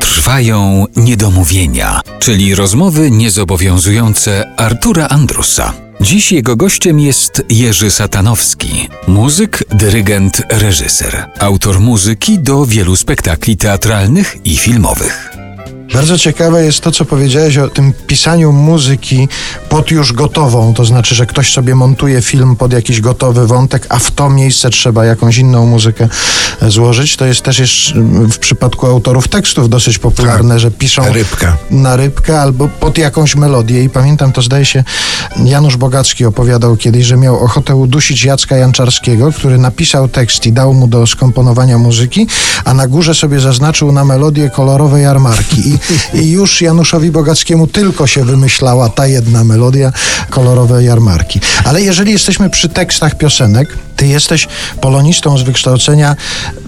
Trwają niedomówienia, czyli rozmowy niezobowiązujące Artura Andrusa. Dziś jego gościem jest Jerzy Satanowski, muzyk, dyrygent, reżyser, autor muzyki do wielu spektakli teatralnych i filmowych. Bardzo ciekawe jest to, co powiedziałeś o tym pisaniu muzyki pod już gotową, to znaczy, że ktoś sobie montuje film pod jakiś gotowy wątek, a w to miejsce trzeba jakąś inną muzykę złożyć. To jest też jeszcze w przypadku autorów tekstów dosyć popularne, Tak. że piszą Rybka. na rybkę albo pod jakąś melodię. I pamiętam, to zdaje się, Janusz Bogacki opowiadał kiedyś, że miał ochotę udusić Jacka Janczarskiego, który napisał tekst i dał mu do skomponowania muzyki, a na górze sobie zaznaczył na melodię kolorowe jarmarki. I, i już Januszowi Bogackiemu tylko się wymyślała ta jedna melodia, kolorowe jarmarki. Ale jeżeli jesteśmy przy tekstach piosenek, ty jesteś polonistą z wykształcenia.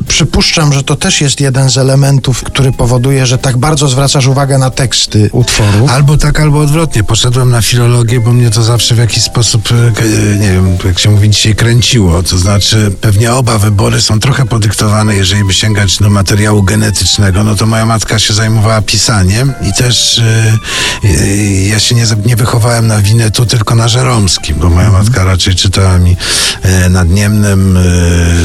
Przypuszczam, że to też jest jeden z elementów, który powoduje, że tak bardzo zwracasz uwagę na teksty utworu. Albo tak, albo odwrotnie. Poszedłem na filologię, bo mnie to zawsze w jakiś sposób, e, e, nie wiem, jak się mówi dzisiaj, kręciło. To znaczy, pewnie oba wybory są trochę podyktowane, jeżeli by sięgać do materiału genetycznego. No to moja matka się zajmowała pisaniem i też e, e, ja się nie, nie wychowałem na Winetu, tylko na Żeromskim, bo moja matka raczej czytała mi e, nad Niemnem e,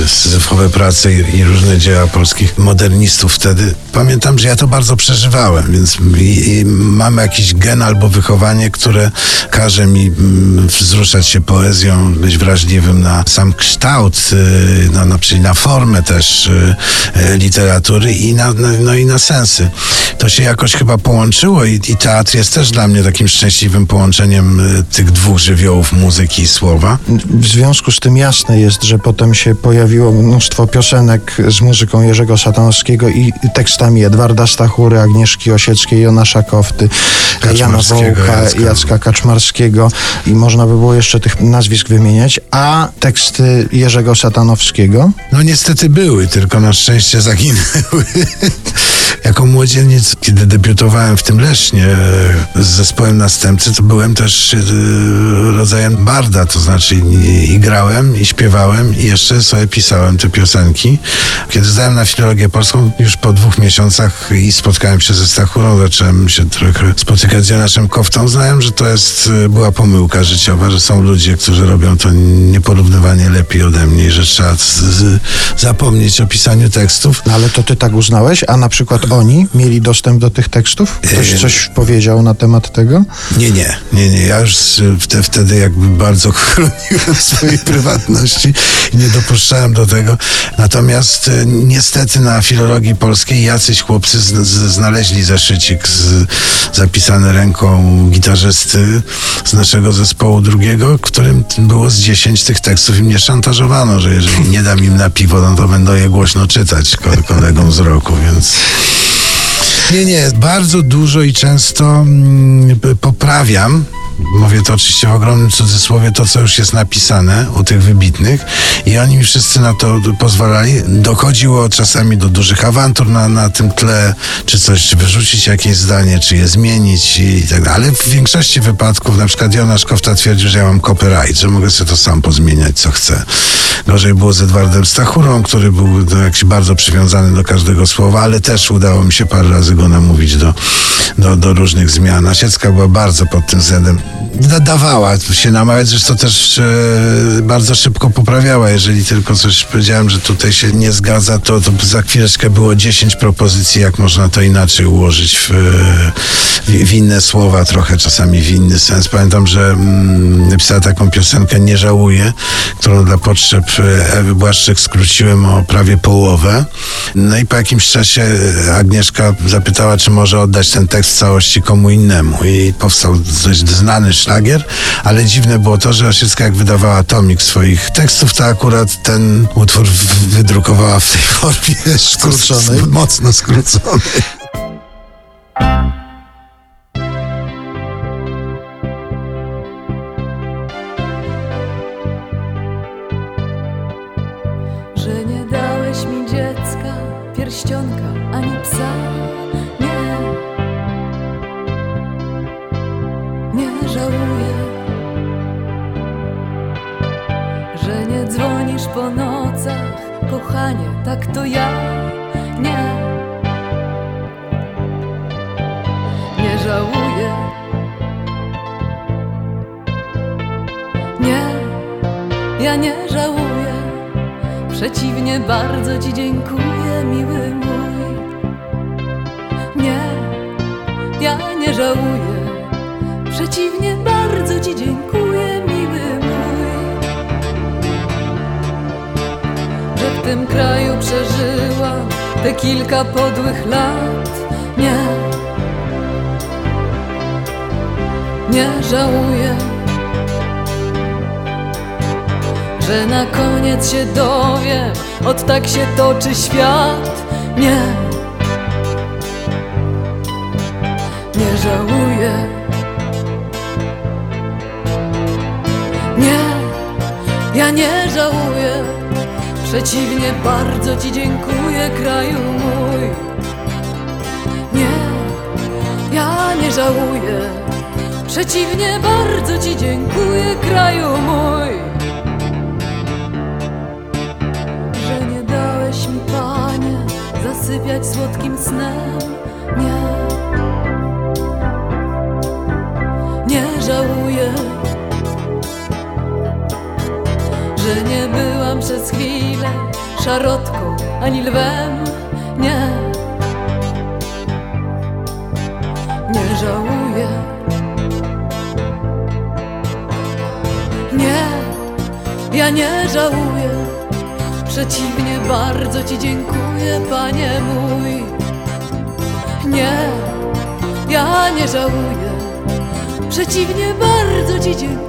syzyfowe prace i, i różne dzieła polskich modernistów wtedy. Pamiętam, że ja to bardzo przeżywałem, więc i, i mam jakiś gen albo wychowanie, które każe mi mm, wzruszać się poezją, być wrażliwym na sam kształt, y, na, na, czyli na formę też y, y, literatury i na, na, no i na sensy. To się jakoś chyba połączyło i, i teatr jest też dla mnie takim szczęśliwym połączeniem y, tych dwóch żywiołów muzyki i słowa. W związku z tym jasne jest, że potem się pojawiło mnóstwo piosenek z muzyką Jerzego Satanowskiego i tekstami Edwarda Stachury, Agnieszki Osieckiej, Jonasza Kofty, Jana Wołka, Jacka. Jacka Kaczmarskiego i można by było jeszcze tych nazwisk wymieniać, a teksty Jerzego Satanowskiego No niestety były, tylko na szczęście zaginęły. Jako młodzieniec, kiedy debiutowałem w tym Lesznie e, z zespołem Następcy, to byłem też e, rodzajem barda, to znaczy i, grałem, i śpiewałem, i jeszcze sobie pisałem te piosenki. Kiedy zdałem na filologię polską, już po dwóch miesiącach i spotkałem się ze Stachurą, zacząłem się trochę spotykać z Janaszem Koftą, znałem, że to jest, e, była pomyłka życiowa, że są ludzie, którzy robią to nieporównywanie lepiej ode mnie że trzeba z, z, zapomnieć o pisaniu tekstów. No ale to ty tak uznałeś, a na przykład oni mieli dostęp do tych tekstów? Ktoś Yy. coś powiedział na temat tego? Nie, nie, nie, nie. Ja już wte, wtedy jakby bardzo chroniłem swojej prywatności i nie dopuszczałem do tego. Natomiast e, niestety na filologii polskiej jacyś chłopcy z, z, znaleźli zeszycik z, zapisany ręką gitarzysty z naszego zespołu drugiego, którym było z 10 tych tekstów i mnie szantażowano, że jeżeli nie dam im na piwo, no to będą je głośno czytać ko- kolegom z roku, więc... Nie, nie, bardzo dużo i często mm, poprawiam. Mówię to oczywiście w ogromnym cudzysłowie, to co już jest napisane u tych wybitnych i oni mi wszyscy na to pozwalali. Dochodziło czasami do dużych awantur na, na tym tle, czy coś, czy wyrzucić jakieś zdanie, czy je zmienić i tak dalej. Ale w większości wypadków, na przykład Jonasz Kofta twierdził, że ja mam copyright, że mogę sobie to sam pozmieniać, co chcę. Gorzej było z Edwardem Stachurą, który był no, jakiś bardzo przywiązany do każdego słowa, ale też udało mi się parę razy go namówić do, do, do różnych zmian. Asiecka była bardzo pod tym względem. Da- Dawała się namawiać, zresztą też e, bardzo szybko poprawiała. Jeżeli tylko coś powiedziałem, że tutaj się nie zgadza, to, to za chwileczkę było 10 propozycji, jak można to inaczej ułożyć w, w, w inne słowa, trochę czasami w inny sens. Pamiętam, że mm, napisała taką piosenkę Nie żałuję, którą dla potrzeb e, Ewy Błaszczyk skróciłem o prawie połowę. No i po jakimś czasie Agnieszka zapytała, czy może oddać ten tekst w całości komu innemu. I powstał dość znany szlagier, ale dziwne było to, że Osiecka jak wydawała tomik swoich tekstów, to akurat ten utwór wydrukowała w tej formie Skróconej. mocno skróconej. śnisz po nocach, kochanie, tak to ja nie. Nie żałuję. Nie, ja nie żałuję. Przeciwnie, bardzo Ci dziękuję, miły mój. Nie, ja nie żałuję. Przeciwnie, bardzo Ci dziękuję. Tym kraju przeżyłam te kilka podłych lat. Nie, nie żałuję. Że na koniec się dowiem, od tak się toczy świat. Nie, Przeciwnie, bardzo Ci dziękuję, kraju mój. Nie, ja nie żałuję. Przeciwnie, bardzo Ci dziękuję, kraju mój. Że nie dałeś mi, panie, zasypiać słodkim snem. Nie, byłam przez chwilę szarotką ani lwem. Nie, nie żałuję. Nie, ja nie żałuję. Przeciwnie, bardzo Ci dziękuję, Panie mój. Nie, ja nie żałuję. Przeciwnie, bardzo Ci dziękuję.